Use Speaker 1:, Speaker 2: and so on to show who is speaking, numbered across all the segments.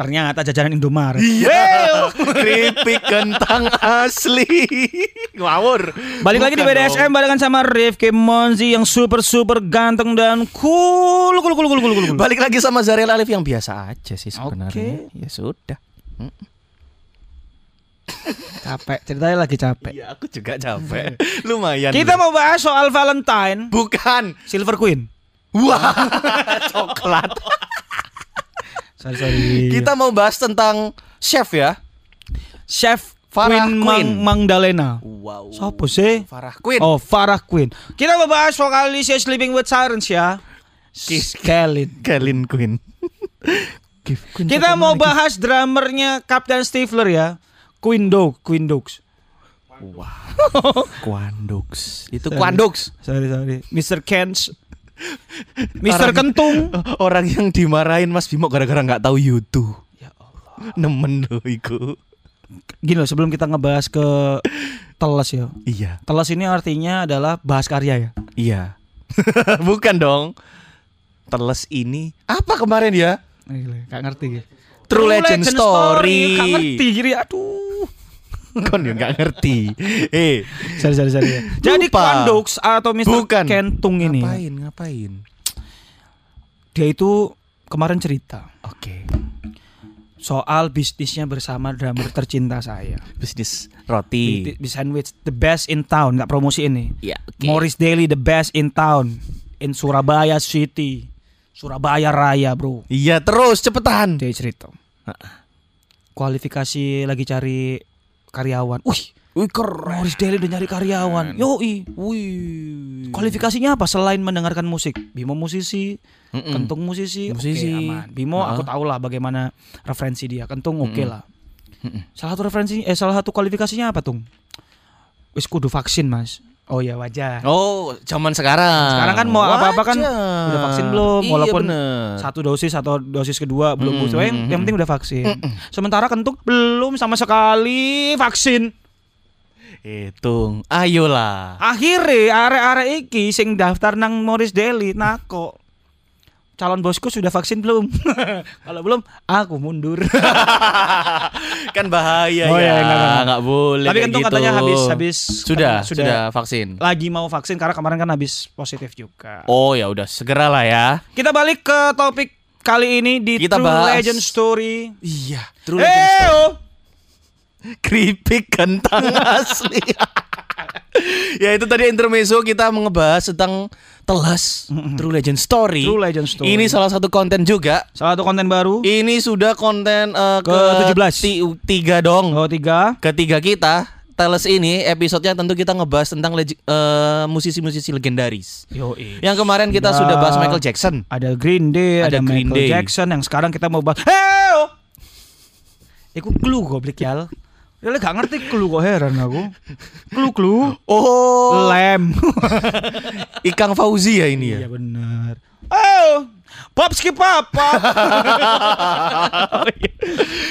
Speaker 1: Ternyata jajanan Indomaret.
Speaker 2: Iya. Keripik kentang asli. Ngawur.
Speaker 1: Balik lagi di
Speaker 2: Bukan
Speaker 1: BDSM
Speaker 2: dong.
Speaker 1: barengan sama Rifki Monzi yang super super ganteng dan cool cool cool cool cool cool.
Speaker 2: Balik lagi sama Zariel Alif yang biasa aja sih sebenarnya.
Speaker 1: Oke.
Speaker 2: Ya sudah.
Speaker 1: Capek, ceritanya lagi capek.
Speaker 2: Iya, aku juga capek. Lumayan.
Speaker 1: Kita mau bahas soal Valentine,
Speaker 2: bukan.
Speaker 1: Silver Queen.
Speaker 2: Wah, coklat.
Speaker 1: Sorry, sorry.
Speaker 2: Kita mau bahas tentang chef ya.
Speaker 1: Chef
Speaker 2: Farah
Speaker 1: Queen,
Speaker 2: Queen.
Speaker 1: Mang Magdalena.
Speaker 2: Wow.
Speaker 1: Siapa sih?
Speaker 2: Farah Queen.
Speaker 1: Oh, Farah Queen. Kita mau bahas vokalis Sleeping with Sirens ya.
Speaker 2: Kiss.
Speaker 1: Skelin.
Speaker 2: Kalin Queen. Give Queen
Speaker 1: Kita mau
Speaker 2: lagi?
Speaker 1: bahas drummernya Captain Stifler ya. Queen Dog, Queen Dogs.
Speaker 2: Quandux. Itu
Speaker 1: Sorry.
Speaker 2: Quandux.
Speaker 1: Sorry, sorry. Mr. Kens.
Speaker 2: Orang-
Speaker 1: Kentung.
Speaker 2: Orang yang dimarahin Mas Bimo gara-gara nggak tahu YouTube.
Speaker 1: Ya Allah.
Speaker 2: Nemen loh iku.
Speaker 1: Gini loh, sebelum kita ngebahas ke teles ya.
Speaker 2: Iya.
Speaker 1: Teles ini artinya adalah bahas karya ya.
Speaker 2: Iya. Bukan dong. Teles ini apa kemarin ya?
Speaker 1: Gak ngerti gitu.
Speaker 2: True Legend Story.
Speaker 1: Gak ngerti gini. Aduh.
Speaker 2: Kon nggak ngerti. Eh,
Speaker 1: Sorry, sorry, sorry. ya. Jadi. Quandux atau Mr.
Speaker 2: bukan.
Speaker 1: Kentung ini.
Speaker 2: Ngapain? Ngapain?
Speaker 1: Dia itu kemarin cerita
Speaker 2: Oke.
Speaker 1: soal bisnisnya bersama drummer tercinta saya.
Speaker 2: Bisnis roti.
Speaker 1: di sandwich the best in town, nggak promosi ini.
Speaker 2: Ya, oke.
Speaker 1: Morris Daily the best in town in Surabaya City. Surabaya Raya, Bro.
Speaker 2: Iya, terus cepetan.
Speaker 1: Dia cerita. Kualifikasi lagi cari karyawan. Wih,
Speaker 2: Wih, keren.
Speaker 1: Morris Daily udah nyari karyawan. Yoi.
Speaker 2: Wih.
Speaker 1: Kualifikasinya apa selain mendengarkan musik? Bimo musisi,
Speaker 2: Mm-mm.
Speaker 1: Kentung musisi,
Speaker 2: Musisi.
Speaker 1: oke aman. Bimo
Speaker 2: Heeh.
Speaker 1: aku tahu lah bagaimana referensi dia. Kentung oke
Speaker 2: Mm-mm.
Speaker 1: lah.
Speaker 2: Mm-mm.
Speaker 1: Salah satu referensi eh salah satu kualifikasinya apa, Tung? Wis kudu vaksin, Mas. Oh ya wajar.
Speaker 2: Oh, zaman sekarang.
Speaker 1: Sekarang kan mau apa-apa kan udah vaksin belum?
Speaker 2: Iya,
Speaker 1: Walaupun
Speaker 2: bener.
Speaker 1: Satu dosis atau dosis kedua belum booster. Yang, penting udah vaksin. Sementara kentung belum sama sekali vaksin.
Speaker 2: Hitung. Ayolah.
Speaker 1: Akhirnya arek-arek iki sing daftar nang Morris Daily nako. Calon bosku sudah vaksin belum? Kalau belum, aku mundur.
Speaker 2: kan bahaya
Speaker 1: Oh,
Speaker 2: ya.
Speaker 1: iya, enggak, enggak.
Speaker 2: Enggak boleh
Speaker 1: Tapi kentung
Speaker 2: gitu.
Speaker 1: katanya habis habis
Speaker 2: sudah,
Speaker 1: sudah,
Speaker 2: sudah vaksin.
Speaker 1: lagi mau vaksin karena kemarin kan habis positif juga.
Speaker 2: Oh ya udah segera lah ya.
Speaker 1: Kita balik ke topik kali ini di
Speaker 2: Kita
Speaker 1: True
Speaker 2: bahas-
Speaker 1: Legend Story.
Speaker 2: Iya. True Legend Story. Keripik kentang asli. ya itu tadi intermezzo kita ngebahas tentang telas True Legend Story.
Speaker 1: True Legend Story.
Speaker 2: Ini salah satu konten juga.
Speaker 1: Salah satu konten baru.
Speaker 2: Ini sudah konten eh, ke,
Speaker 1: Ke-17.
Speaker 2: ti- tiga dong.
Speaker 1: Oh tiga.
Speaker 2: Ketiga kita. Teles ini episodenya tentu kita ngebahas tentang legi- eh, musisi-musisi legendaris.
Speaker 1: Yo,
Speaker 2: Yang kemarin kita sudah bahas Michael Jackson.
Speaker 1: Ada Green Day,
Speaker 2: Ada
Speaker 1: ada,
Speaker 2: Green
Speaker 1: Michael
Speaker 2: Day.
Speaker 1: Jackson yang sekarang kita mau bahas. Oh. Iku clue goblok yal. Ya gak ngerti clue kok heran aku. Clue clue.
Speaker 2: Oh,
Speaker 1: Lem.
Speaker 2: Ikang Fauzi ya ini ya.
Speaker 1: Iya benar. Oh, pop skip pop. pop.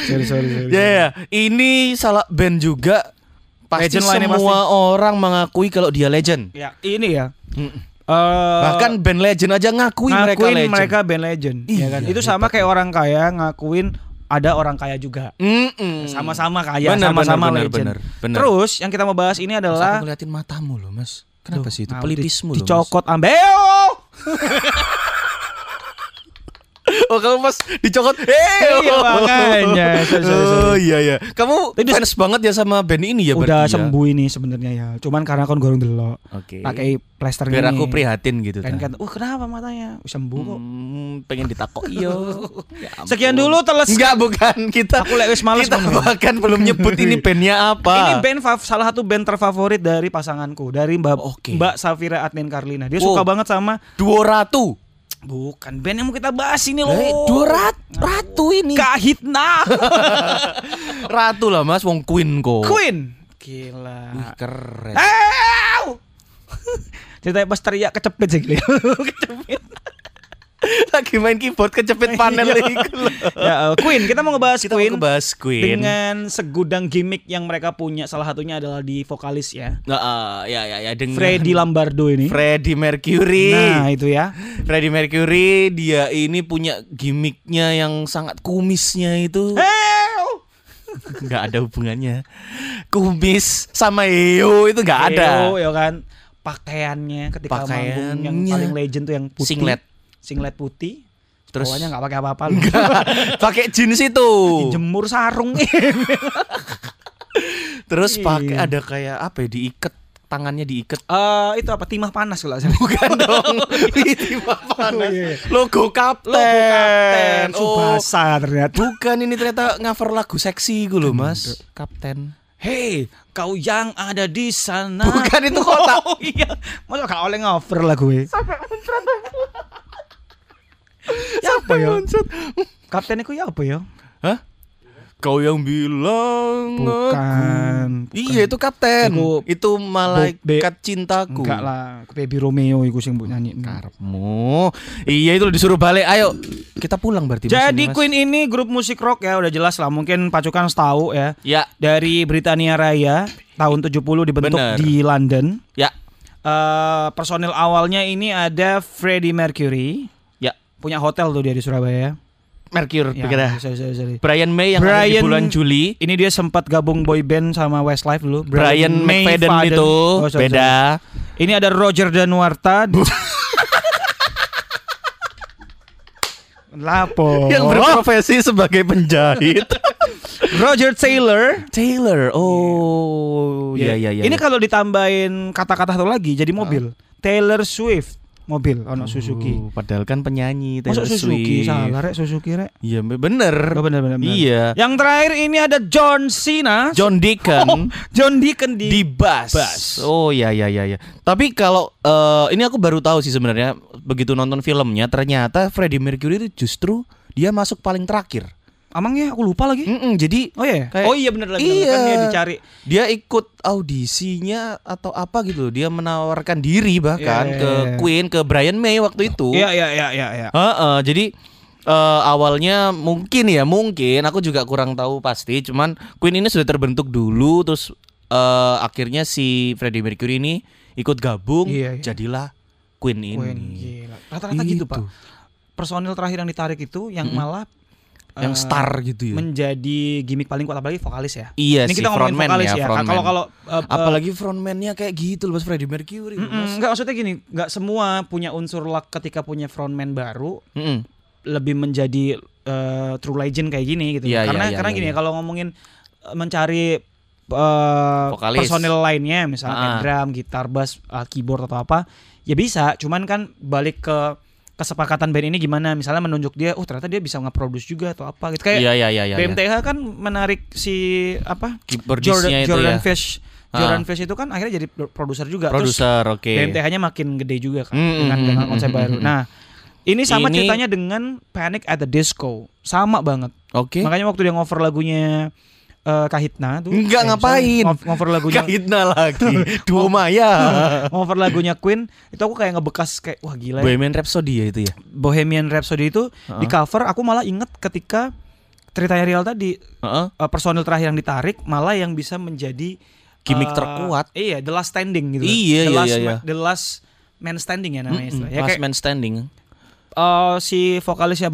Speaker 1: sorry sorry sorry.
Speaker 2: Ya, ya. ini salah band juga. Pasti
Speaker 1: Legend
Speaker 2: semua orang mengakui kalau dia legend.
Speaker 1: Ya ini ya.
Speaker 2: Mm.
Speaker 1: Eh,
Speaker 2: Bahkan band legend aja ngakui mereka
Speaker 1: ngakuin
Speaker 2: legend.
Speaker 1: mereka band legend, ya kan?
Speaker 2: Iya,
Speaker 1: Itu sama kayak orang kaya ngakuin ada orang kaya juga.
Speaker 2: Mm-mm.
Speaker 1: Sama-sama kaya,
Speaker 2: Benar,
Speaker 1: sama-sama
Speaker 2: benar,
Speaker 1: legend.
Speaker 2: benar, benar.
Speaker 1: Terus yang kita mau bahas ini
Speaker 2: Mas,
Speaker 1: adalah
Speaker 2: aku ngeliatin matamu loh, Mas. Kenapa
Speaker 1: Tuh,
Speaker 2: sih itu pelipismu
Speaker 1: di-
Speaker 2: loh, Mas?
Speaker 1: Dicokot ambeo.
Speaker 2: Oh, kamu pas dicokot. Eh,
Speaker 1: Iya, makanya. Sorry, sorry, sorry.
Speaker 2: Oh, iya iya. Kamu
Speaker 1: Itu-
Speaker 2: fans banget ya sama band ini ya
Speaker 1: Udah
Speaker 2: berarti ya?
Speaker 1: sembuh ini sebenarnya ya. Cuman karena kon gorong delok.
Speaker 2: Oke.
Speaker 1: Pakai plester
Speaker 2: Biar
Speaker 1: ini.
Speaker 2: aku prihatin gitu
Speaker 1: Kan
Speaker 2: kan.
Speaker 1: kan, uh kenapa matanya? Uh, Sembuh kok.
Speaker 2: Hmm, pengen ditakok iyo. Ya ampun.
Speaker 1: Sekian dulu teles.
Speaker 2: Enggak bukan kita.
Speaker 1: Aku lek wis males
Speaker 2: Kita
Speaker 1: ngomong.
Speaker 2: bahkan belum nyebut ini bandnya apa.
Speaker 1: Ini band fav- salah satu band terfavorit dari pasanganku dari Mbak
Speaker 2: Oke.
Speaker 1: Mbak Safira Adnin Karlina. Dia
Speaker 2: Wow.
Speaker 1: suka banget sama
Speaker 2: Duo Ratu.
Speaker 1: Bukan band yang mau kita bahas ini loh.
Speaker 2: Eh, Duo rat, Ratu ini.
Speaker 1: Kahitna.
Speaker 2: Ratu lah Mas, wong Queen kok.
Speaker 1: Queen. Gila.
Speaker 2: Wih, keren.
Speaker 1: Ceritanya pas teriak kecepit sih gitu. Kecepit.
Speaker 2: Lagi main keyboard kecepit panel
Speaker 1: Iya.
Speaker 2: lho.
Speaker 1: ya, eh, Queen, kita mau ngebahas
Speaker 2: Kita
Speaker 1: Queen
Speaker 2: mau ngebahas Queen.
Speaker 1: dengan segudang gimmick yang mereka punya. Salah satunya adalah di vokalis ya.
Speaker 2: Nah, eh, ya ya ya dengan
Speaker 1: Freddie Lombardo ini.
Speaker 2: Freddie Mercury.
Speaker 1: Nah, itu ya.
Speaker 2: Freddie Mercury dia ini punya gimmicknya yang sangat kumisnya itu nggak ada hubungannya. Kumis sama Heo itu nggak ada.
Speaker 1: Heo, ya kan. Pakaiannya ketika manggung yang paling legend tuh yang putih.
Speaker 2: Singlet.
Speaker 1: Singlet putih.
Speaker 2: Terus-
Speaker 1: Bawahnya nggak pakai apa-apa. lu.
Speaker 2: Pakai jeans itu.
Speaker 1: Jemur sarung.
Speaker 2: Terus
Speaker 1: Iya.
Speaker 2: pakai ada kayak apa ya diikat tangannya diikat.
Speaker 1: Eh itu apa timah panas kalau salah.
Speaker 2: Bukan dong. Itu panas.
Speaker 1: Oh, iya.
Speaker 2: Logo kapten.
Speaker 1: Logo kapten
Speaker 2: Oh,
Speaker 1: Subasa ternyata.
Speaker 2: bukan ini ternyata cover lagu seksi gue loh, Mas. Kapten.
Speaker 1: Hei, kau yang ada di sana.
Speaker 2: Bukan, itu kotak.
Speaker 1: Oh iya. Masa gak oleh ngover lah gue. ya apa ya? Kapten itu ya apa ya?
Speaker 2: Hah? Kau yang bilang
Speaker 1: Bukan,
Speaker 2: aku. Iya itu kapten.
Speaker 1: Iku-
Speaker 2: itu malaikat cintaku.
Speaker 1: Enggak lah, Baby Romeo iku sing mbok nyanyi.
Speaker 2: Karepmu. Iya itu disuruh balik. Ayo kita pulang berarti.
Speaker 1: Jadi
Speaker 2: Mas.
Speaker 1: Queen ini grup musik rock ya udah jelas lah mungkin pacukan tahu ya.
Speaker 2: Ya,
Speaker 1: Dari Britania Raya tahun 70 dibentuk
Speaker 2: Bener.
Speaker 1: di London.
Speaker 2: ya,
Speaker 1: Eh personil awalnya ini ada Freddie Mercury. Punya hotel tuh dia di Surabaya.
Speaker 2: Mercure
Speaker 1: Ya,
Speaker 2: pikirnya.
Speaker 1: sorry, sorry, sorry.
Speaker 2: Brian May yang ada di
Speaker 1: Brian-
Speaker 2: bulan Juli.
Speaker 1: Ini dia sempat gabung boy band sama Westlife dulu.
Speaker 2: Brian
Speaker 1: May
Speaker 2: McFadden
Speaker 1: Faden.
Speaker 2: itu
Speaker 1: Oh, sorry,
Speaker 2: beda.
Speaker 1: sorry. Ini ada Roger Danuarta. Lapo.
Speaker 2: Yang berprofesi sebagai penjahit.
Speaker 1: Roger Taylor.
Speaker 2: Taylor. Oh, iya iya iya.
Speaker 1: Ini kalau ditambahin kata-kata satu lagi jadi mobil. Taylor Swift. Mobil ono Suzuki.
Speaker 2: Oh, padahal kan penyanyi Taylor
Speaker 1: Masuk Suzuki
Speaker 2: Swift.
Speaker 1: salah rek Suzuki rek.
Speaker 2: Iya bener.
Speaker 1: Oh, bener, bener, bener.
Speaker 2: Iya.
Speaker 1: Yang terakhir ini ada John Cena.
Speaker 2: John Deacon
Speaker 1: Oh, John Deacon di,
Speaker 2: di bass.
Speaker 1: bass.
Speaker 2: Oh iya iya iya. iya. Tapi kalau eh, ini aku baru tahu sih sebenarnya begitu nonton filmnya ternyata Freddie Mercury itu justru dia masuk paling terakhir.
Speaker 1: Amangnya aku lupa lagi.
Speaker 2: Mm-mm, jadi
Speaker 1: Oh iya.
Speaker 2: Kayak-
Speaker 1: oh iya bener lagi.
Speaker 2: Iya.
Speaker 1: Kan dia dicari.
Speaker 2: dia ikut audisinya atau apa gitu. Dia menawarkan diri bahkan
Speaker 1: Iya, iya,
Speaker 2: ke
Speaker 1: iya.
Speaker 2: Queen ke Brian May waktu itu.
Speaker 1: Iya iya iya iya iya.
Speaker 2: Heeh, jadi eh, awalnya mungkin ya mungkin aku juga kurang tahu pasti cuman Queen ini sudah terbentuk dulu terus eh, akhirnya si Freddie Mercury ini ikut gabung
Speaker 1: Iya, iya.
Speaker 2: jadilah Queen ini.
Speaker 1: Queen. Rata-rata gitu,
Speaker 2: Itu.
Speaker 1: Pak. Personil terakhir yang ditarik itu yang malah
Speaker 2: Yang
Speaker 1: eh,
Speaker 2: star gitu ya.
Speaker 1: menjadi gimmick paling kuat apalagi vokalis ya.
Speaker 2: Iya
Speaker 1: Ini
Speaker 2: sih,
Speaker 1: kita ngomongin vokalis
Speaker 2: ya,
Speaker 1: ya. Kalau kalau eh, eh,
Speaker 2: Apalagi frontman-nya kayak gitu loh Mas Freddie Mercury.
Speaker 1: mm-mm,
Speaker 2: Mas.
Speaker 1: enggak maksudnya gini, enggak semua punya unsur luck ketika punya frontman baru
Speaker 2: Mm-mm.
Speaker 1: lebih menjadi eh, true legend kayak gini gitu.
Speaker 2: Iya,
Speaker 1: karena
Speaker 2: iya,
Speaker 1: karena
Speaker 2: iya,
Speaker 1: gini
Speaker 2: iya.
Speaker 1: kalau ngomongin mencari
Speaker 2: Vokalis.
Speaker 1: personil lainnya misalnya kayak
Speaker 2: Ah.
Speaker 1: drum, gitar, bass, eh, keyboard atau apa, ya bisa. Cuman kan balik ke kesepakatan band ini gimana? Misalnya menunjuk dia, oh ternyata dia bisa nge-produce juga atau apa gitu. Kayak
Speaker 2: Iya iya iya iya.
Speaker 1: BMTH kan menarik si apa? Jordan,
Speaker 2: itu
Speaker 1: Jordan
Speaker 2: ya.
Speaker 1: Fish.
Speaker 2: Ah.
Speaker 1: Jordan Fish itu kan akhirnya jadi pro- produser juga. Terus
Speaker 2: Produser, oke.
Speaker 1: BMTH-nya makin gede juga kan
Speaker 2: Mm,
Speaker 1: dengan
Speaker 2: mm,
Speaker 1: dengan
Speaker 2: mm,
Speaker 1: konsep
Speaker 2: mm,
Speaker 1: baru.
Speaker 2: mm, mm.
Speaker 1: Nah, ini sama
Speaker 2: Ini-
Speaker 1: ceritanya dengan Panic at the Disco. Sama banget.
Speaker 2: Oke.
Speaker 1: Makanya waktu dia ngover lagunya eh, Kahitna tuh.
Speaker 2: Enggak,
Speaker 1: eh,
Speaker 2: ngapain?
Speaker 1: Ngover lagunya
Speaker 2: Kahitna lagi. Duo Maya.
Speaker 1: ngover lagunya Queen itu aku kayak ngebekas kayak wah gila ya.
Speaker 2: Bohemian Rhapsody ya itu ya.
Speaker 1: Bohemian Rhapsody itu di cover aku malah inget ketika ceritanya real tadi
Speaker 2: Heeh.
Speaker 1: eh, personil terakhir yang ditarik malah yang bisa menjadi
Speaker 2: Gimmick
Speaker 1: eh,
Speaker 2: terkuat.
Speaker 1: Iya, the last standing gitu.
Speaker 2: Iya,
Speaker 1: the
Speaker 2: iya,
Speaker 1: last
Speaker 2: iya, iya.
Speaker 1: The last man standing ya namanya
Speaker 2: Mm-mm,
Speaker 1: istilahnya. Ya,
Speaker 2: Last
Speaker 1: kayak
Speaker 2: Man Standing.
Speaker 1: eh, si vokalisnya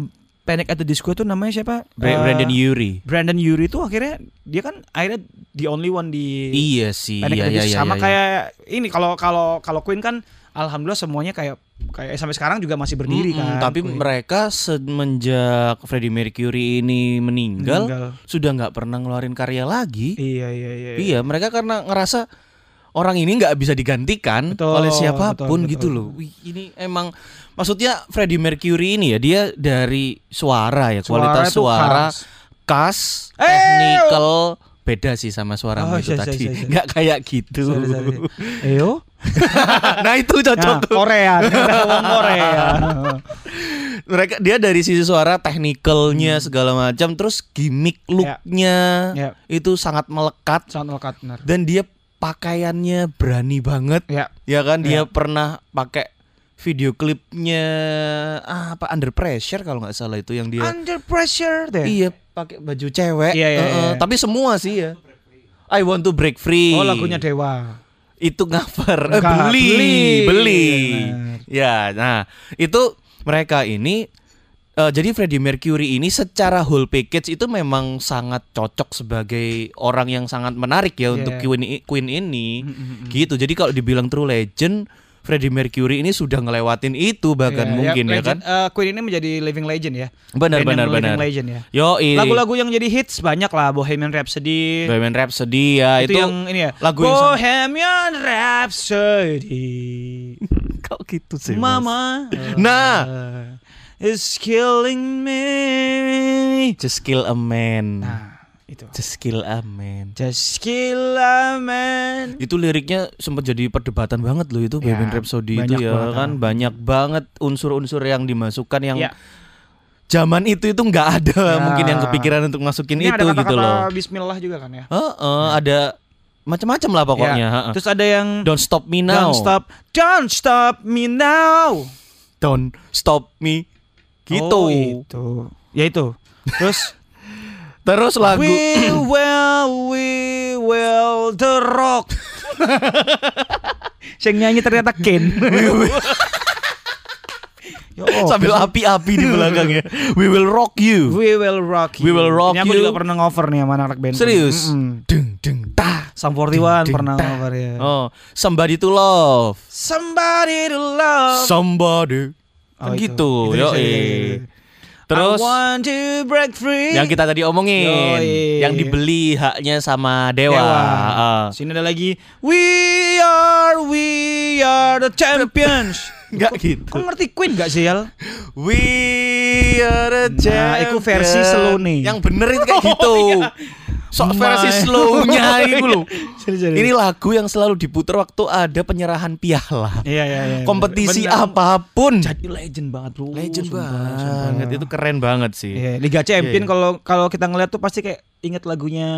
Speaker 1: Panic at the Disco itu namanya siapa?
Speaker 2: Bra-
Speaker 1: Eh,
Speaker 2: Brandon Urie.
Speaker 1: Brandon Urie itu akhirnya dia kan akhirnya the only one di
Speaker 2: Iya sih.
Speaker 1: Panic
Speaker 2: Iya
Speaker 1: at the
Speaker 2: iya
Speaker 1: Disco.
Speaker 2: iya.
Speaker 1: sama
Speaker 2: iya.
Speaker 1: kayak ini kalau kalau kalau Queen kan alhamdulillah semuanya kayak kayak sampai sekarang juga masih berdiri
Speaker 2: Mm-mm,
Speaker 1: kan.
Speaker 2: Tapi
Speaker 1: Queen.
Speaker 2: mereka semenjak Freddie Mercury ini meninggal,
Speaker 1: Meninggal.
Speaker 2: sudah nggak pernah ngeluarin karya lagi.
Speaker 1: Iya iya iya.
Speaker 2: Iya, mereka karena ngerasa orang ini nggak bisa digantikan
Speaker 1: Betul,
Speaker 2: oleh siapa pun
Speaker 1: betul,
Speaker 2: gitu
Speaker 1: betul.
Speaker 2: loh. Wih, ini emang maksudnya Freddie Mercury ini ya dia dari suara ya, kualitas
Speaker 1: itu
Speaker 2: suara,
Speaker 1: khas.
Speaker 2: khas,
Speaker 1: Eh,
Speaker 2: technical beda sih sama suara
Speaker 1: Oh,
Speaker 2: itu
Speaker 1: iya, iya,
Speaker 2: tadi.
Speaker 1: iya, iya.
Speaker 2: Nggak kayak gitu.
Speaker 1: Sorry, sorry. Eyo.
Speaker 2: nah, itu
Speaker 1: Nah,
Speaker 2: cocok tuh.
Speaker 1: Korea, Korea.
Speaker 2: Mereka dia dari sisi suara, technicalnya segala macam, terus gimmick looknya
Speaker 1: Ya.
Speaker 2: itu sangat melekat
Speaker 1: Sangat melekat benar.
Speaker 2: dan dia pakaiannya berani banget
Speaker 1: Ya.
Speaker 2: ya kan dia
Speaker 1: Ya.
Speaker 2: pernah pakai video klipnya ah, apa Under Pressure kalau nggak salah itu yang dia
Speaker 1: Under pressure deh.
Speaker 2: iya pakai baju cewek.
Speaker 1: Iya, iya, iya.
Speaker 2: Tapi semua sih ya. I want to break free.
Speaker 1: Oh lagunya Dewa.
Speaker 2: itu cover eh, beli
Speaker 1: beli.
Speaker 2: beli ya nah itu mereka ini eh, jadi Freddie Mercury ini secara whole package itu memang sangat cocok sebagai orang yang sangat menarik ya untuk
Speaker 1: Yeah.
Speaker 2: Queen i- Queen ini gitu jadi kalau dibilang true legend Freddie Mercury ini sudah ngelewatin itu bahkan
Speaker 1: Iya,
Speaker 2: mungkin ya, kan
Speaker 1: legend, eh, Queen ini menjadi living legend ya.
Speaker 2: benar
Speaker 1: Band
Speaker 2: benar
Speaker 1: yang living
Speaker 2: benar
Speaker 1: legend ya.
Speaker 2: yo
Speaker 1: Lagu-lagu yang jadi hits banyak lah Bohemian Rhapsody.
Speaker 2: Bohemian Rhapsody ya
Speaker 1: itu,
Speaker 2: itu,
Speaker 1: yang ini ya.
Speaker 2: lagu yang
Speaker 1: Bohemian Rhapsody.
Speaker 2: kok gitu sih Mas?
Speaker 1: Mama.
Speaker 2: Nah.
Speaker 1: Is killing me.
Speaker 2: just kill a man
Speaker 1: Nah, itu.
Speaker 2: just kill a man
Speaker 1: Just kill a man.
Speaker 2: itu liriknya sempat jadi perdebatan banget loh itu
Speaker 1: Ya,
Speaker 2: Bohemian Rhapsody itu ya
Speaker 1: banget,
Speaker 2: kan banyak banget unsur-unsur yang dimasukkan yang
Speaker 1: Ya.
Speaker 2: zaman itu itu nggak ada
Speaker 1: Ya.
Speaker 2: mungkin yang kepikiran untuk masukin
Speaker 1: Ini
Speaker 2: itu
Speaker 1: ada
Speaker 2: gitu loh.
Speaker 1: Bismillah juga kan ya.
Speaker 2: Heeh, ada macam-macam lah pokoknya.
Speaker 1: Ya. Terus ada yang
Speaker 2: Don't stop me now.
Speaker 1: Don't stop, don't stop me now.
Speaker 2: Don't stop me. Gitu.
Speaker 1: Oh, itu. Ya itu. Terus
Speaker 2: Terus lagu
Speaker 1: We will, we will the rock. Sing nyanyi ternyata Ken. Yo,
Speaker 2: sambil api-api di belakangnya. We will rock you.
Speaker 1: We will rock you.
Speaker 2: We will rock
Speaker 1: Ini aku
Speaker 2: you.
Speaker 1: juga pernah ngover nih sama anak band.
Speaker 2: Serius?
Speaker 1: Mm-mm.
Speaker 2: Deng deng ta.
Speaker 1: Sam 41
Speaker 2: Ding,
Speaker 1: pernah ngover ya.
Speaker 2: Oh, somebody to love.
Speaker 1: Somebody to love.
Speaker 2: Somebody.
Speaker 1: Oh,
Speaker 2: Kan
Speaker 1: itu.
Speaker 2: gitu.
Speaker 1: Itu
Speaker 2: Yo,
Speaker 1: iya, iya, iya.
Speaker 2: Terus
Speaker 1: I want to break free.
Speaker 2: yang kita tadi omongin,
Speaker 1: Yoi.
Speaker 2: yang dibeli haknya sama Dewa.
Speaker 1: Dewa.
Speaker 2: Ah.
Speaker 1: Sini ada lagi We are we are the champions.
Speaker 2: Nggak gitu.
Speaker 1: Kau ngerti Queen gak sih Yal?
Speaker 2: We are the
Speaker 1: Nah, itu versi slow nih.
Speaker 2: Yang bener itu kayak gitu. Sok versi slownya itu loh. Ini lagu yang selalu diputar waktu ada penyerahan piala.
Speaker 1: Iya iya iya.
Speaker 2: Kompetisi
Speaker 1: Bener.
Speaker 2: apa pun.
Speaker 1: Jadi legend banget bro.
Speaker 2: Legend
Speaker 1: Sumpah,
Speaker 2: banget.
Speaker 1: sumpah.
Speaker 2: Itu keren banget sih.
Speaker 1: Iya, Liga
Speaker 2: Iya,
Speaker 1: Champion
Speaker 2: iya.
Speaker 1: kalau kalau kita ngeliat tuh pasti kayak inget lagunya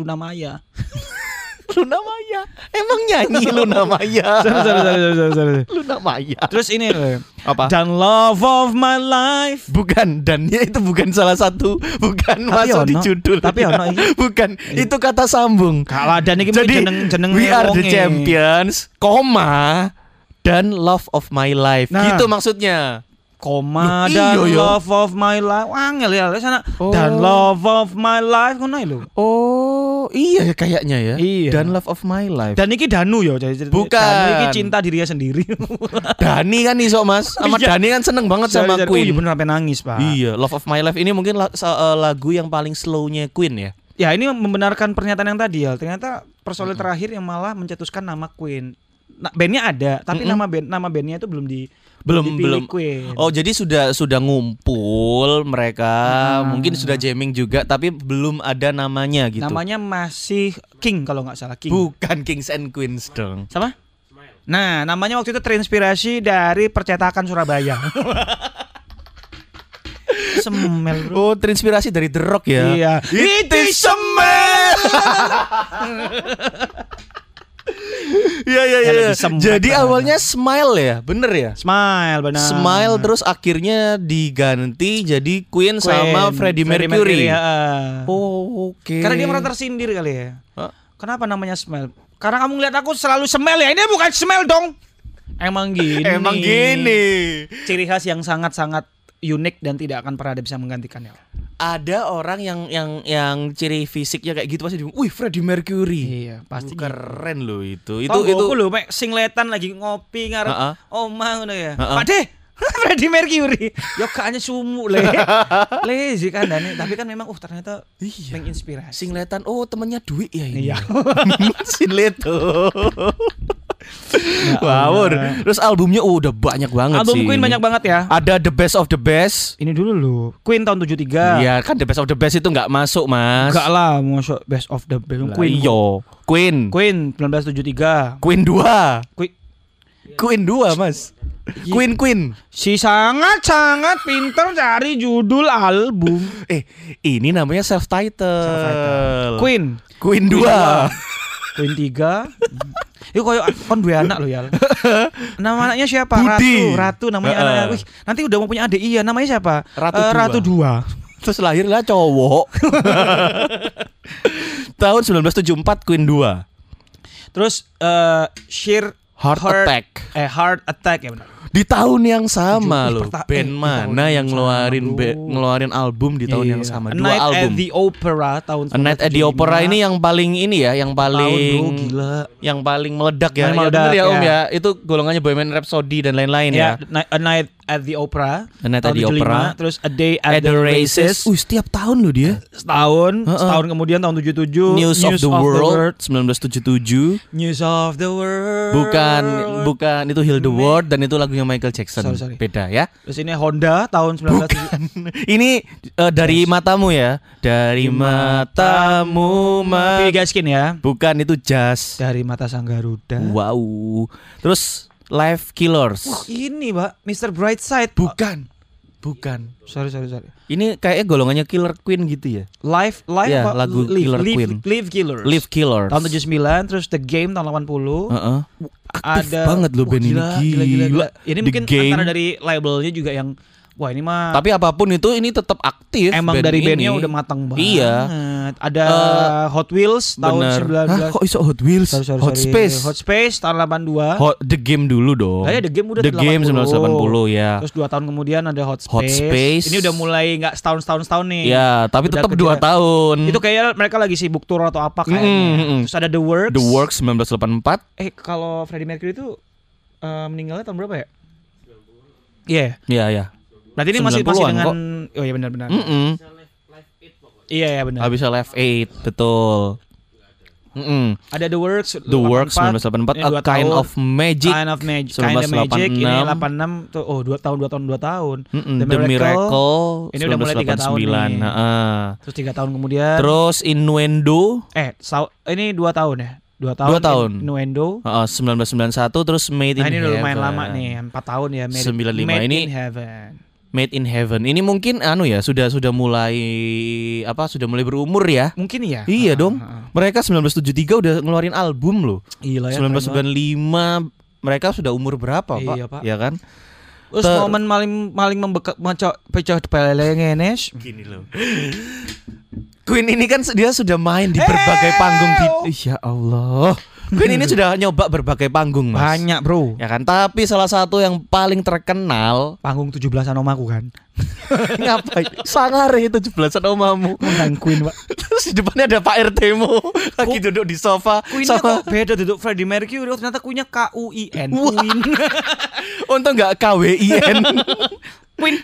Speaker 1: Luna Maya.
Speaker 2: Luna Maya. Emang nyanyi Luna Maya.
Speaker 1: sorry, sorry, sorry, sorry, sorry.
Speaker 2: Luna Maya.
Speaker 1: Terus ini.
Speaker 2: Apa?
Speaker 1: Dan love of my life.
Speaker 2: Bukan dannya itu bukan salah satu bukan
Speaker 1: Tapi
Speaker 2: masuk di
Speaker 1: ono.
Speaker 2: judul.
Speaker 1: Tapi ono iki.
Speaker 2: bukan itu kata sambung.
Speaker 1: Kalah dan ini
Speaker 2: Jadi
Speaker 1: jeneng jeneng
Speaker 2: we are the champions, koma dan love of my life.
Speaker 1: Nah.
Speaker 2: Gitu maksudnya.
Speaker 1: Koma
Speaker 2: Loh,
Speaker 1: dan
Speaker 2: iya, iya.
Speaker 1: love of my life. Angel ya, sana.
Speaker 2: Oh.
Speaker 1: Dan love of my life ngono lho.
Speaker 2: Oh, iya ya kayaknya ya.
Speaker 1: Iya.
Speaker 2: Dan love of my life.
Speaker 1: Dan iki Danu ya, jadi
Speaker 2: Bukan.
Speaker 1: Danu iki cinta dirinya sendiri.
Speaker 2: Dani kan iso Mas. Sama
Speaker 1: Iya.
Speaker 2: Dani kan seneng banget sama
Speaker 1: Sorry, sorry. Oh,
Speaker 2: Queen.
Speaker 1: iya bener sampai nangis, Pak.
Speaker 2: Iya, Love of My Life ini mungkin eh, lagu yang paling slownya Queen ya.
Speaker 1: Ya ini membenarkan pernyataan yang tadi ya. Ternyata personil terakhir yang malah mencetuskan nama Queen. Nah, bandnya ada, tapi
Speaker 2: Mm-mm.
Speaker 1: nama band nama bandnya itu belum di
Speaker 2: Belum belum.
Speaker 1: Queen.
Speaker 2: Oh, jadi sudah sudah ngumpul mereka,
Speaker 1: Ah.
Speaker 2: mungkin sudah jamming juga tapi belum ada namanya gitu.
Speaker 1: Namanya masih King kalau nggak salah King.
Speaker 2: Bukan Kings and Queens dong.
Speaker 1: Sama? Nah, namanya waktu itu terinspirasi dari percetakan Surabaya. Semel bro.
Speaker 2: Oh, terinspirasi dari The Rock ya.
Speaker 1: Iya.
Speaker 2: It is a man. Iya iya
Speaker 1: Ya,
Speaker 2: iya. Jadi
Speaker 1: banget.
Speaker 2: awalnya Smile ya, bener ya?
Speaker 1: Smile benar.
Speaker 2: Smile terus akhirnya diganti jadi Queen, sama
Speaker 1: Queen,
Speaker 2: Freddie Mercury.
Speaker 1: ya.
Speaker 2: Oh, oke.
Speaker 1: Karena dia merasa tersindir kali ya.
Speaker 2: Hah?
Speaker 1: Kenapa namanya Smile? Karena kamu ngeliat aku selalu smell ya. Ini bukan smell dong. Emang gini.
Speaker 2: Emang gini.
Speaker 1: Ciri khas yang sangat-sangat unik dan tidak akan pernah ada bisa menggantikannya.
Speaker 2: Ada orang yang yang yang ciri fisiknya kayak gitu pasti dibilang, "Wih, Freddie Mercury."
Speaker 1: Iya, pasti
Speaker 2: Uh, keren loh itu.
Speaker 1: Itu
Speaker 2: Itu
Speaker 1: itu aku lho mek singletan lagi ngopi ngarep
Speaker 2: Ha-ha.
Speaker 1: omah ngono ya.
Speaker 2: Ha-ha.
Speaker 1: Pak De, Freddie Mercury. Yo kayaknya sumu le. Lazy kan dan tapi kan memang uh ternyata
Speaker 2: Iya.
Speaker 1: menginspirasi.
Speaker 2: Singletan, oh temennya duit ya ini.
Speaker 1: Iya.
Speaker 2: Sinleto.
Speaker 1: Ya
Speaker 2: Wow.
Speaker 1: Allah.
Speaker 2: Terus albumnya oh, udah banyak banget
Speaker 1: Album
Speaker 2: sih.
Speaker 1: Queen banyak banget ya.
Speaker 2: Ada The Best of the Best.
Speaker 1: Ini dulu loh. Queen tahun 73.
Speaker 2: Iya, kan The Best of the Best itu nggak masuk, Mas.
Speaker 1: Enggak lah, masuk best of the best.
Speaker 2: Lah,
Speaker 1: Queen.
Speaker 2: Iyo. Queen.
Speaker 1: Queen 1973.
Speaker 2: Queen 2.
Speaker 1: Queen
Speaker 2: Queen 2, Mas. Queen Queen.
Speaker 1: si sangat sangat pinter cari judul album.
Speaker 2: Eh, ini namanya self title.
Speaker 1: Self-title. Queen.
Speaker 2: Queen 2.
Speaker 1: Queen 3. Itu koyo kon duwe anak lo ya. Nama anaknya siapa?
Speaker 2: Budi.
Speaker 1: Ratu, Ratu namanya
Speaker 2: Heeh.
Speaker 1: anaknya. Wih, nanti udah mau punya adik iya, namanya siapa?
Speaker 2: Ratu dua.
Speaker 1: Ratu 2.
Speaker 2: Terus lahirlah cowok. Tahun 1974 Queen 2.
Speaker 1: Terus eh Sheer
Speaker 2: Heart Attack.
Speaker 1: Eh Heart Attack ya benar.
Speaker 2: Di tahun yang sama loh. Band
Speaker 1: eh, tahun
Speaker 2: mana
Speaker 1: yang
Speaker 2: yang ngeluarin be- ngeluarin album di tahun yang
Speaker 1: Iya.
Speaker 2: sama?
Speaker 1: A
Speaker 2: Dua
Speaker 1: Night
Speaker 2: album.
Speaker 1: at the Opera tahun
Speaker 2: A Night at the
Speaker 1: 1975.
Speaker 2: Opera ini yang paling ini ya, yang
Speaker 1: tahun
Speaker 2: paling
Speaker 1: bro, gila.
Speaker 2: yang paling meledak ya.
Speaker 1: Paling
Speaker 2: Ya,
Speaker 1: meledak,
Speaker 2: bener ya Om
Speaker 1: ya.
Speaker 2: ya. Itu golongannya Bohemian Rhapsody dan lain-lain
Speaker 1: Ya,
Speaker 2: ya.
Speaker 1: A Night at the Opera.
Speaker 2: A Night at the
Speaker 1: 75,
Speaker 2: Opera.
Speaker 1: Terus A Day at,
Speaker 2: At the Races. Uh, setiap tahun loh dia.
Speaker 1: Setahun,
Speaker 2: Heeh.
Speaker 1: setahun kemudian tahun 77
Speaker 2: News, of the World 1977.
Speaker 1: News of the World.
Speaker 2: Bukan bukan itu Heal the World dan itu lagunya Michael Jackson.
Speaker 1: Sorry, sorry.
Speaker 2: Beda ya.
Speaker 1: Terus ini Honda tahun 1977.
Speaker 2: Ini eh, dari matamu ya. Dari matamu ma
Speaker 1: Pilih Gaskin ya.
Speaker 2: Bukan itu jazz.
Speaker 1: Dari mata sang Garuda.
Speaker 2: Wow. Terus Life Killers.
Speaker 1: Wah, ini, Pak, Mr. Brightside.
Speaker 2: Bukan. Bukan.
Speaker 1: Sorry, sorry, sorry.
Speaker 2: Ini kayaknya golongannya Killer Queen gitu ya.
Speaker 1: Live live
Speaker 2: Ya,
Speaker 1: apa?
Speaker 2: lagu
Speaker 1: live,
Speaker 2: Killer
Speaker 1: live,
Speaker 2: Queen.
Speaker 1: Live Killers.
Speaker 2: Live Killers.
Speaker 1: tahun 79 terus The Game tahun 80.
Speaker 2: Heeh. Aktif
Speaker 1: ada
Speaker 2: banget loh band ini.
Speaker 1: gila, gila, gila, gila. Ini
Speaker 2: The
Speaker 1: mungkin
Speaker 2: Game.
Speaker 1: antara dari labelnya juga yang wah ini mah
Speaker 2: Tapi apa pun itu ini tetap aktif.
Speaker 1: emang
Speaker 2: band
Speaker 1: dari
Speaker 2: ini.
Speaker 1: bandnya udah matang banget.
Speaker 2: Iya.
Speaker 1: Ada
Speaker 2: Eh,
Speaker 1: Hot Wheels tahun
Speaker 2: Bener.
Speaker 1: 19
Speaker 2: Hah, kok iso Hot Wheels?
Speaker 1: Sorry, sorry,
Speaker 2: Hot
Speaker 1: sorry.
Speaker 2: Space.
Speaker 1: Hot Space tahun 82.
Speaker 2: Hot The Game dulu dong.
Speaker 1: Lah ya, The Game udah
Speaker 2: The Game 1980 ya.
Speaker 1: Terus dua tahun kemudian ada Hot Space.
Speaker 2: Hot Space.
Speaker 1: Ini udah mulai nggak setahun setahun setahun nih.
Speaker 2: Ya, tapi tetap dua tahun.
Speaker 1: Itu kayak mereka lagi sibuk tour atau apa kayaknya.
Speaker 2: Mm, mm, mm.
Speaker 1: Terus ada The Works.
Speaker 2: The Works 1984.
Speaker 1: Eh kalau Freddie Mercury itu eh, meninggalnya tahun berapa ya? Iya.
Speaker 2: Iya, ya.
Speaker 1: Berarti ini masih masih
Speaker 2: 90-an
Speaker 1: dengan
Speaker 2: kok.
Speaker 1: Oh iya benar-benar.
Speaker 2: Mm-mm.
Speaker 1: Iya ya benar.
Speaker 2: Habis Live 8, betul. Mm-mm.
Speaker 1: Ada The Works.
Speaker 2: The Works 1984
Speaker 1: 1984, ini
Speaker 2: A Kind
Speaker 1: tahun.
Speaker 2: of Magic.
Speaker 1: Kind of Magic. Kind of Magic ini
Speaker 2: 1986.
Speaker 1: 86 tuh oh dua tahun dua tahun dua tahun.
Speaker 2: Mm-mm.
Speaker 1: The
Speaker 2: The,
Speaker 1: Miracle,
Speaker 2: Miracle,
Speaker 1: ini udah mulai tiga tahun
Speaker 2: 1989.
Speaker 1: nih.
Speaker 2: Heeh.
Speaker 1: Terus tiga tahun kemudian.
Speaker 2: Terus Innuendo
Speaker 1: eh sau- ini dua tahun ya. Dua tahun.
Speaker 2: Dua tahun.
Speaker 1: Innuendo.
Speaker 2: heeh, 1991 terus Made
Speaker 1: Nah
Speaker 2: in
Speaker 1: ini udah lumayan
Speaker 2: Heaven.
Speaker 1: lama nih, empat tahun ya. Made,
Speaker 2: 95
Speaker 1: Made
Speaker 2: ini
Speaker 1: in Heaven.
Speaker 2: Made in Heaven. Ini mungkin anu ya, sudah sudah mulai apa? Sudah mulai berumur ya.
Speaker 1: Mungkin ya.
Speaker 2: Iya
Speaker 1: Ah,
Speaker 2: dong.
Speaker 1: ah, ah.
Speaker 2: Mereka 1973 udah ngeluarin album loh.
Speaker 1: Ya. banget.
Speaker 2: 1995 mereka sudah umur berapa, Pak?
Speaker 1: Iya, Pak.
Speaker 2: Ya kan?
Speaker 1: Terus
Speaker 2: Ter-
Speaker 1: momen paling paling membekak macam pecah pelele ngenes.
Speaker 2: Gini loh. Queen ini kan dia sudah main di berbagai panggung di Ya Allah. Queen ini sudah nyoba berbagai panggung, Mas.
Speaker 1: Banyak, Bro.
Speaker 2: Ya kan? Tapi salah satu yang paling terkenal
Speaker 1: Panggung 17-an omaku kan.
Speaker 2: ngapain? Sangare itu 17 omamu.
Speaker 1: Menang Queen, Pak.
Speaker 2: Terus di depannya ada Pak RT mu lagi duduk di sofa
Speaker 1: Queen-nya
Speaker 2: sama
Speaker 1: kok beda duduk Freddie Mercury oh, ternyata Queen-nya K U I N.
Speaker 2: Wah.
Speaker 1: Queen.
Speaker 2: untung nggak KWIN.
Speaker 1: Queen.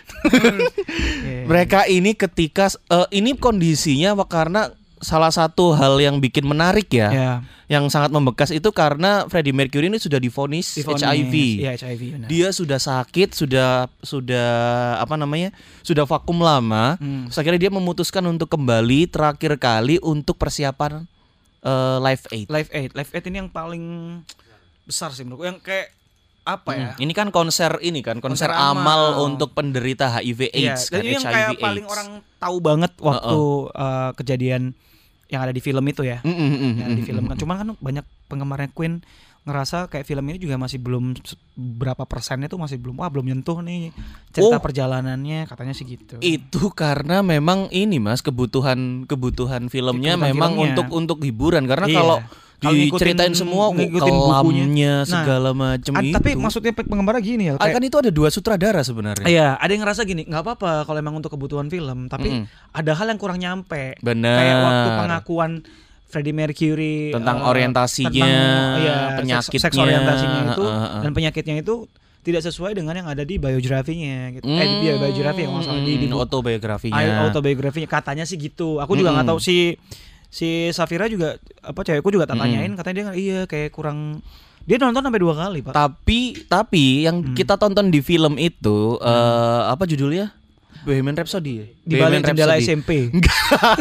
Speaker 2: Mereka ini ketika eh, ini kondisinya karena salah satu hal yang bikin menarik ya,
Speaker 1: Ya.
Speaker 2: yang sangat membekas itu karena Freddie Mercury ini sudah divonis
Speaker 1: divonis.
Speaker 2: HIV.
Speaker 1: Iya, HIV benar.
Speaker 2: Dia sudah sakit, sudah sudah apa namanya? Sudah vakum lama.
Speaker 1: Hmm.
Speaker 2: Terus akhirnya dia memutuskan untuk kembali terakhir kali untuk persiapan eh, Live Aid.
Speaker 1: Live Aid. Live Aid ini yang paling besar sih menurutku yang kayak apa ya?
Speaker 2: Hmm, Ini kan konser ini kan konser,
Speaker 1: Konser
Speaker 2: amal.
Speaker 1: amal.
Speaker 2: untuk penderita HIV
Speaker 1: Iya, dan
Speaker 2: kan
Speaker 1: ini yang
Speaker 2: HIV
Speaker 1: kayak
Speaker 2: AIDS.
Speaker 1: paling orang tahu banget waktu eh, kejadian yang ada di film itu ya.
Speaker 2: Mm, mm, mm,
Speaker 1: yang
Speaker 2: mm,
Speaker 1: di film kan. Cuman kan banyak penggemarnya Queen ngerasa kayak film ini juga masih belum berapa persennya tuh masih belum wah belum nyentuh nih cerita
Speaker 2: Oh.
Speaker 1: perjalanannya katanya sih gitu.
Speaker 2: Itu karena memang ini Mas kebutuhan kebutuhan filmnya
Speaker 1: Kebutuhan
Speaker 2: memang
Speaker 1: filmnya.
Speaker 2: untuk untuk hiburan karena
Speaker 1: Iya.
Speaker 2: kalau diceritain semua
Speaker 1: ngikutin bukunya. Nah,
Speaker 2: segala macam itu.
Speaker 1: tapi maksudnya pe- penggemarnya gini ya kayak
Speaker 2: kan itu ada dua sutradara sebenarnya.
Speaker 1: Iya, ada yang ngerasa gini, nggak apa-apa kalau emang untuk kebutuhan film, tapi
Speaker 2: Mm-mm.
Speaker 1: ada hal yang kurang nyampe.
Speaker 2: Benar.
Speaker 1: Kayak waktu pengakuan Freddie Mercury
Speaker 2: Tentang
Speaker 1: eh,
Speaker 2: orientasinya,
Speaker 1: tentang, iya,
Speaker 2: penyakitnya,
Speaker 1: seks, seks orientasinya itu
Speaker 2: heeh, heeh.
Speaker 1: dan penyakitnya itu tidak sesuai dengan yang ada di biografinya gitu. Eh di
Speaker 2: Hmm,
Speaker 1: biografi ya kalau nggak salah di, di
Speaker 2: autobiografinya.
Speaker 1: autobiografinya katanya sih gitu. Aku juga nggak
Speaker 2: Mm-mm.
Speaker 1: tahu si si Safira juga apa cewekku juga tak
Speaker 2: Mm-mm.
Speaker 1: tanyain katanya dia nggak- iya kayak kurang dia nonton sampai dua kali, Pak.
Speaker 2: Tapi tapi yang
Speaker 1: Hmm.
Speaker 2: kita tonton di film itu eh, apa judulnya? Bohemian Rhapsody. ya?
Speaker 1: Di balik jendela. SMP.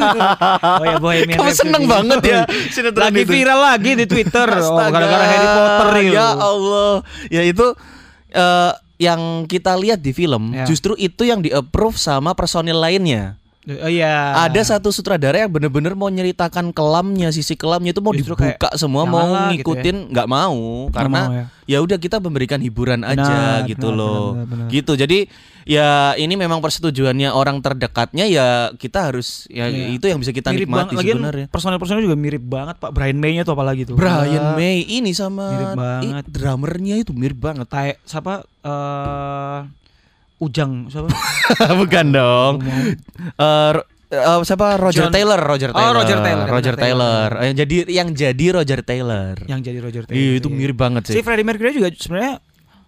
Speaker 1: oh ya Bohemian
Speaker 2: Kamu
Speaker 1: Rhapsody.
Speaker 2: seneng banget ya sinetron
Speaker 1: Lagi
Speaker 2: itu.
Speaker 1: viral lagi di Twitter. oh, gara-gara Harry Potter itu.
Speaker 2: Ya Allah. Ya itu eh, yang kita lihat di film
Speaker 1: Ya.
Speaker 2: justru itu yang di-approve sama personil lainnya.
Speaker 1: Oh iya.
Speaker 2: Ada satu sutradara yang bener-bener mau nyeritakan kelamnya, sisi kelamnya itu mau
Speaker 1: Justru
Speaker 2: dibuka
Speaker 1: kayak,
Speaker 2: semua, mau
Speaker 1: lah gitu ya.
Speaker 2: ngikutin nggak mau karena
Speaker 1: mau ya.
Speaker 2: ya udah kita memberikan hiburan aja
Speaker 1: Benar,
Speaker 2: gitu
Speaker 1: benar,
Speaker 2: loh.
Speaker 1: benar, benar, benar.
Speaker 2: Gitu. Jadi ya ini memang persetujuannya orang terdekatnya ya kita harus ya
Speaker 1: Iya.
Speaker 2: itu yang bisa kita
Speaker 1: mirip
Speaker 2: nikmati sebenarnya.
Speaker 1: personel-personel juga mirip banget Pak Brian May-nya tuh apalagi tuh.
Speaker 2: Brian May ini sama
Speaker 1: Mirip banget.
Speaker 2: i- drummernya itu mirip banget.
Speaker 1: Tai siapa eh Ujang siapa?
Speaker 2: Bukan dong. Eh, ro- eh, siapa Roger
Speaker 1: John-
Speaker 2: Taylor, Roger
Speaker 1: Oh,
Speaker 2: Taylor.
Speaker 1: Roger Taylor,
Speaker 2: Roger
Speaker 1: benar,
Speaker 2: Taylor. Eh, Yang jadi yang jadi Roger Taylor.
Speaker 1: yang jadi Roger Taylor.
Speaker 2: Iya, itu mirip banget
Speaker 1: Si
Speaker 2: sih.
Speaker 1: Freddie Mercury juga sebenarnya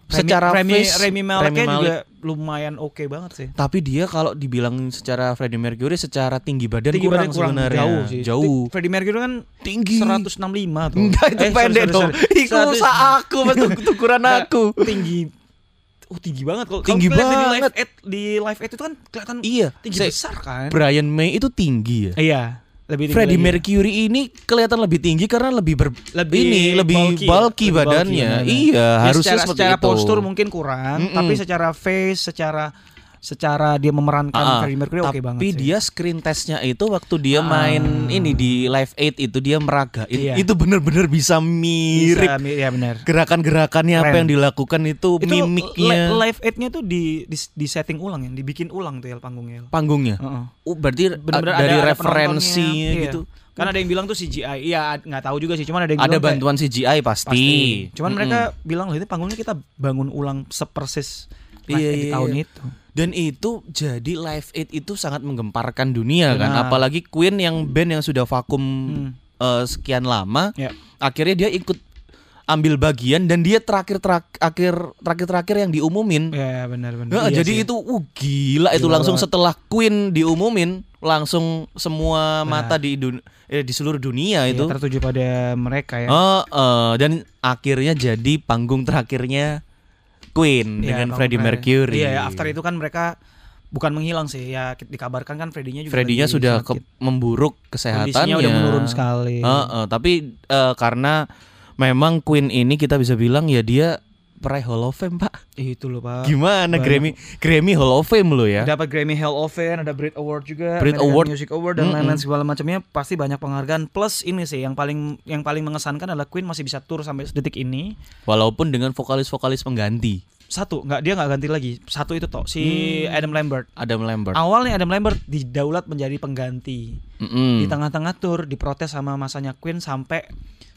Speaker 2: Secara
Speaker 1: Remy,
Speaker 2: face,
Speaker 1: Remy Maleknya
Speaker 2: Remy
Speaker 1: juga lumayan oke banget sih.
Speaker 2: Tapi dia kalau dibilang secara Freddie Mercury secara tinggi badan
Speaker 1: Tinggi
Speaker 2: kurang,
Speaker 1: badan kurang
Speaker 2: sebenarnya.
Speaker 1: jauh sih.
Speaker 2: Jauh.
Speaker 1: Freddie Mercury kan
Speaker 2: Tinggi.
Speaker 1: 165 tuh.
Speaker 2: Enggak itu
Speaker 1: Eh,
Speaker 2: pendek
Speaker 1: sorry,
Speaker 2: dong.
Speaker 1: sorry.
Speaker 2: Iku
Speaker 1: 100
Speaker 2: usaha aku betul ukuran aku.
Speaker 1: tinggi Oh tinggi banget kalau
Speaker 2: Tinggi
Speaker 1: lihat di
Speaker 2: banget.
Speaker 1: live aid di live aid itu kan kelihatan
Speaker 2: Iya,
Speaker 1: tinggi
Speaker 2: saya-
Speaker 1: besar kan.
Speaker 2: Brian May itu tinggi ya.
Speaker 1: Iya, lebih tinggi
Speaker 2: Freddie
Speaker 1: lagi.
Speaker 2: Mercury ini kelihatan lebih tinggi karena lebih ber
Speaker 1: lebih
Speaker 2: ini lebih bulky,
Speaker 1: bulky, lebih
Speaker 2: badannya.
Speaker 1: bulky,
Speaker 2: iya,
Speaker 1: Ya,
Speaker 2: harusnya
Speaker 1: secara,
Speaker 2: seperti
Speaker 1: secara
Speaker 2: itu.
Speaker 1: postur mungkin kurang,
Speaker 2: Mm-mm.
Speaker 1: tapi secara face, secara secara dia memerankan
Speaker 2: Ah,
Speaker 1: Freddie Mercury oke
Speaker 2: tapi
Speaker 1: banget sih.
Speaker 2: dia screen testnya itu waktu dia
Speaker 1: Ah.
Speaker 2: main ini di Live Aid itu dia meragain
Speaker 1: Iya.
Speaker 2: itu bener-bener bisa mirip
Speaker 1: Bisa, ya benar.
Speaker 2: gerakan-gerakannya apa yang dilakukan itu,
Speaker 1: Itu
Speaker 2: mimiknya
Speaker 1: live aid-nya tuh di, di di setting ulang ya, dibikin ulang tuh ya panggungnya.
Speaker 2: panggungnya
Speaker 1: Heeh.
Speaker 2: oh berarti
Speaker 1: Bener-bener
Speaker 2: uh, dari
Speaker 1: ada- ada
Speaker 2: referensinya
Speaker 1: iya.
Speaker 2: gitu
Speaker 1: Kan ada yang bilang tuh CGI. Iya, nggak tahu juga sih, cuman ada yang
Speaker 2: ada
Speaker 1: bilang kayak-
Speaker 2: bantuan CGI pasti,
Speaker 1: pasti. Cuman
Speaker 2: Mm-mm.
Speaker 1: mereka bilang loh ini panggungnya kita bangun ulang sepersis
Speaker 2: Iya, iya,
Speaker 1: tahun
Speaker 2: iya.
Speaker 1: itu.
Speaker 2: Dan itu jadi Live Aid itu sangat menggemparkan dunia kan
Speaker 1: Benar.
Speaker 2: apalagi Queen yang band yang sudah vakum
Speaker 1: Hmm.
Speaker 2: eh, sekian lama
Speaker 1: Ya.
Speaker 2: akhirnya dia ikut ambil bagian dan dia terakhir terakhir akhir terakhir terakhir yang diumumin
Speaker 1: Ya benar benar.
Speaker 2: Nah,
Speaker 1: Iya
Speaker 2: jadi
Speaker 1: sih.
Speaker 2: itu uh, gila, itu
Speaker 1: Gila
Speaker 2: langsung
Speaker 1: banget.
Speaker 2: setelah Queen diumumin langsung semua mata di dun- eh, di seluruh dunia
Speaker 1: Iya,
Speaker 2: itu.
Speaker 1: tertuju pada mereka ya.
Speaker 2: Oh, eh, dan akhirnya jadi panggung terakhirnya Queen
Speaker 1: Iya,
Speaker 2: dengan Freddie
Speaker 1: Fred-
Speaker 2: Mercury.
Speaker 1: Iya, ya, after itu kan mereka bukan menghilang sih. Ya dikabarkan kan Freddy-nya juga
Speaker 2: Freddie-nya
Speaker 1: lagi
Speaker 2: sudah
Speaker 1: sakit.
Speaker 2: ke- memburuk kesehatannya.
Speaker 1: Kondisinya udah menurun sekali.
Speaker 2: Heeh, tapi eh, karena memang Queen ini kita bisa bilang ya dia peraih Hall of Fame, Pak.
Speaker 1: Itu loh, Pak.
Speaker 2: Gimana
Speaker 1: banyak.
Speaker 2: Grammy Grammy Hall of Fame lo ya?
Speaker 1: Dapat Grammy Hall of Fame, ada Brit Award juga,
Speaker 2: Brit
Speaker 1: American
Speaker 2: Award.
Speaker 1: Music Award dan lain-lain segala macamnya pasti banyak penghargaan. Plus ini sih yang paling yang paling mengesankan adalah Queen masih bisa tour sampai detik ini.
Speaker 2: Walaupun dengan vokalis-vokalis pengganti.
Speaker 1: Satu, nggak dia nggak ganti lagi. Satu itu toh si
Speaker 2: Hmm.
Speaker 1: Adam Lambert.
Speaker 2: Adam Lambert.
Speaker 1: Awalnya Adam Lambert didaulat menjadi pengganti.
Speaker 2: Mm-mm.
Speaker 1: Di tengah-tengah tour diprotes sama masanya Queen sampai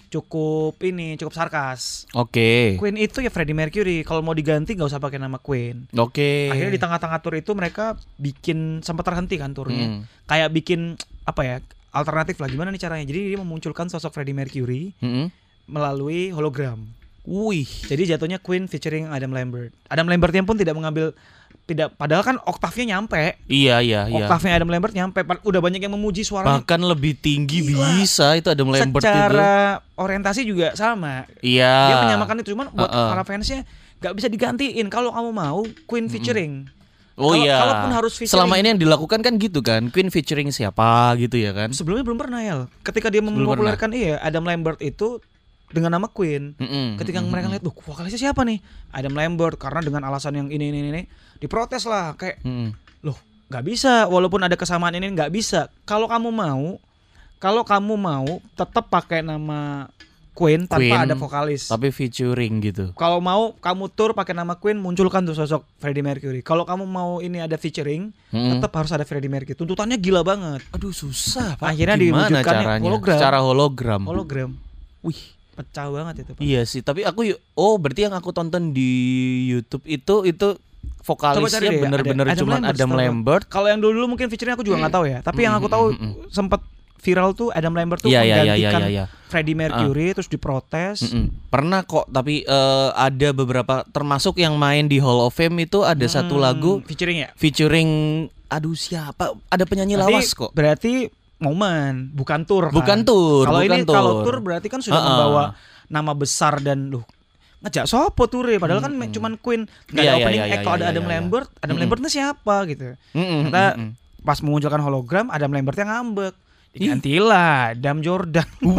Speaker 1: cukup ini cukup sarkas.
Speaker 2: Oke.
Speaker 1: Queen itu ya Freddie Mercury. Kalau mau diganti nggak usah pakai nama Queen.
Speaker 2: Oke.
Speaker 1: Akhirnya di tengah-tengah tour itu mereka bikin sempat terhenti kan turnya.
Speaker 2: Hmm.
Speaker 1: Kayak bikin apa ya? Alternatif lah gimana nih caranya? Jadi dia memunculkan sosok Freddie Mercury
Speaker 2: Mm-mm.
Speaker 1: melalui hologram.
Speaker 2: Wih.
Speaker 1: Jadi jatuhnya Queen featuring Adam Lambert. Adam Lambertnya pun tidak mengambil tidak padahal kan oktavnya nyampe.
Speaker 2: Iya iya iya.
Speaker 1: Oktavnya Adam Lambert nyampe. Udah banyak yang memuji suaranya.
Speaker 2: Bahkan lebih tinggi
Speaker 1: Gila.
Speaker 2: bisa itu Adam Lambert itu.
Speaker 1: Secara orientasi juga sama.
Speaker 2: Iya.
Speaker 1: Dia menyamakan itu cuman buat
Speaker 2: Uh-uh.
Speaker 1: para fansnya nggak bisa digantiin. Kalau kamu mau Queen featuring.
Speaker 2: Oh
Speaker 1: Kalau-
Speaker 2: iya.
Speaker 1: kalaupun harus featuring-
Speaker 2: Selama ini yang dilakukan kan gitu kan. Queen featuring siapa gitu ya kan.
Speaker 1: Sebelumnya belum pernah ya. Ketika dia mempopulerkan iya Adam Lambert itu dengan nama Queen.
Speaker 2: Mm-mm.
Speaker 1: Ketika
Speaker 2: Mm-mm.
Speaker 1: mereka lihat, "Duh, vokalisnya siapa nih?" Adam Lambert karena dengan alasan yang ini ini ini diprotes lah kayak,
Speaker 2: Mm-mm.
Speaker 1: "Loh, nggak bisa walaupun ada kesamaan ini nggak bisa. Kalau kamu mau, kalau kamu mau tetap pakai nama Queen tanpa
Speaker 2: Queen,
Speaker 1: ada vokalis.
Speaker 2: Tapi featuring gitu.
Speaker 1: Kalau mau kamu tour pakai nama Queen, munculkan tuh sosok Freddie Mercury. Kalau kamu mau ini ada featuring,
Speaker 2: Mm-mm.
Speaker 1: tetap harus ada Freddie Mercury. Tuntutannya gila banget.
Speaker 2: Aduh susah Pak.
Speaker 1: Akhirnya
Speaker 2: Gimana
Speaker 1: diwujudkannya
Speaker 2: caranya?
Speaker 1: hologram.
Speaker 2: Secara hologram.
Speaker 1: Hologram.
Speaker 2: Wih.
Speaker 1: Pecah banget itu, Pak.
Speaker 2: Iya sih, tapi aku oh berarti yang aku tonton di YouTube itu itu vokalisnya bener-bener cuman Adam
Speaker 1: aku.
Speaker 2: Lambert.
Speaker 1: Kalau yang dulu-dulu mungkin featurenya aku juga nggak tahu ya. Tapi yang aku tahu sempat viral tuh Adam Lambert tuh
Speaker 2: Iya iya iya
Speaker 1: menggantikan
Speaker 2: iya.
Speaker 1: Freddie Mercury terus diprotes.
Speaker 2: Mm-mm. Pernah kok, tapi eh, ada beberapa termasuk yang main di Hall of Fame itu ada satu
Speaker 1: Hmm,
Speaker 2: lagu
Speaker 1: featuring ya.
Speaker 2: featuring aduh siapa? Ada penyanyi
Speaker 1: Berarti-
Speaker 2: lawas kok.
Speaker 1: Berarti momen, bukan tour. kan?
Speaker 2: Bukan tour,
Speaker 1: Kalau ini kalau tour. berarti kan sudah
Speaker 2: Uh-uh.
Speaker 1: membawa nama besar dan loh ngejak sopo tour ya padahal kan me- cuman Queen nggak
Speaker 2: Iya,
Speaker 1: ada
Speaker 2: iya,
Speaker 1: opening
Speaker 2: iya,
Speaker 1: act kalau
Speaker 2: iya,
Speaker 1: ada
Speaker 2: iya,
Speaker 1: Adam
Speaker 2: iya.
Speaker 1: Lambert Adam
Speaker 2: Mm-mm.
Speaker 1: Lambert ini siapa gitu
Speaker 2: Mm-mm,
Speaker 1: Ternyata
Speaker 2: mm-mm.
Speaker 1: pas memunculkan hologram Adam Lambert yang ngambek digantilah Adam Jordan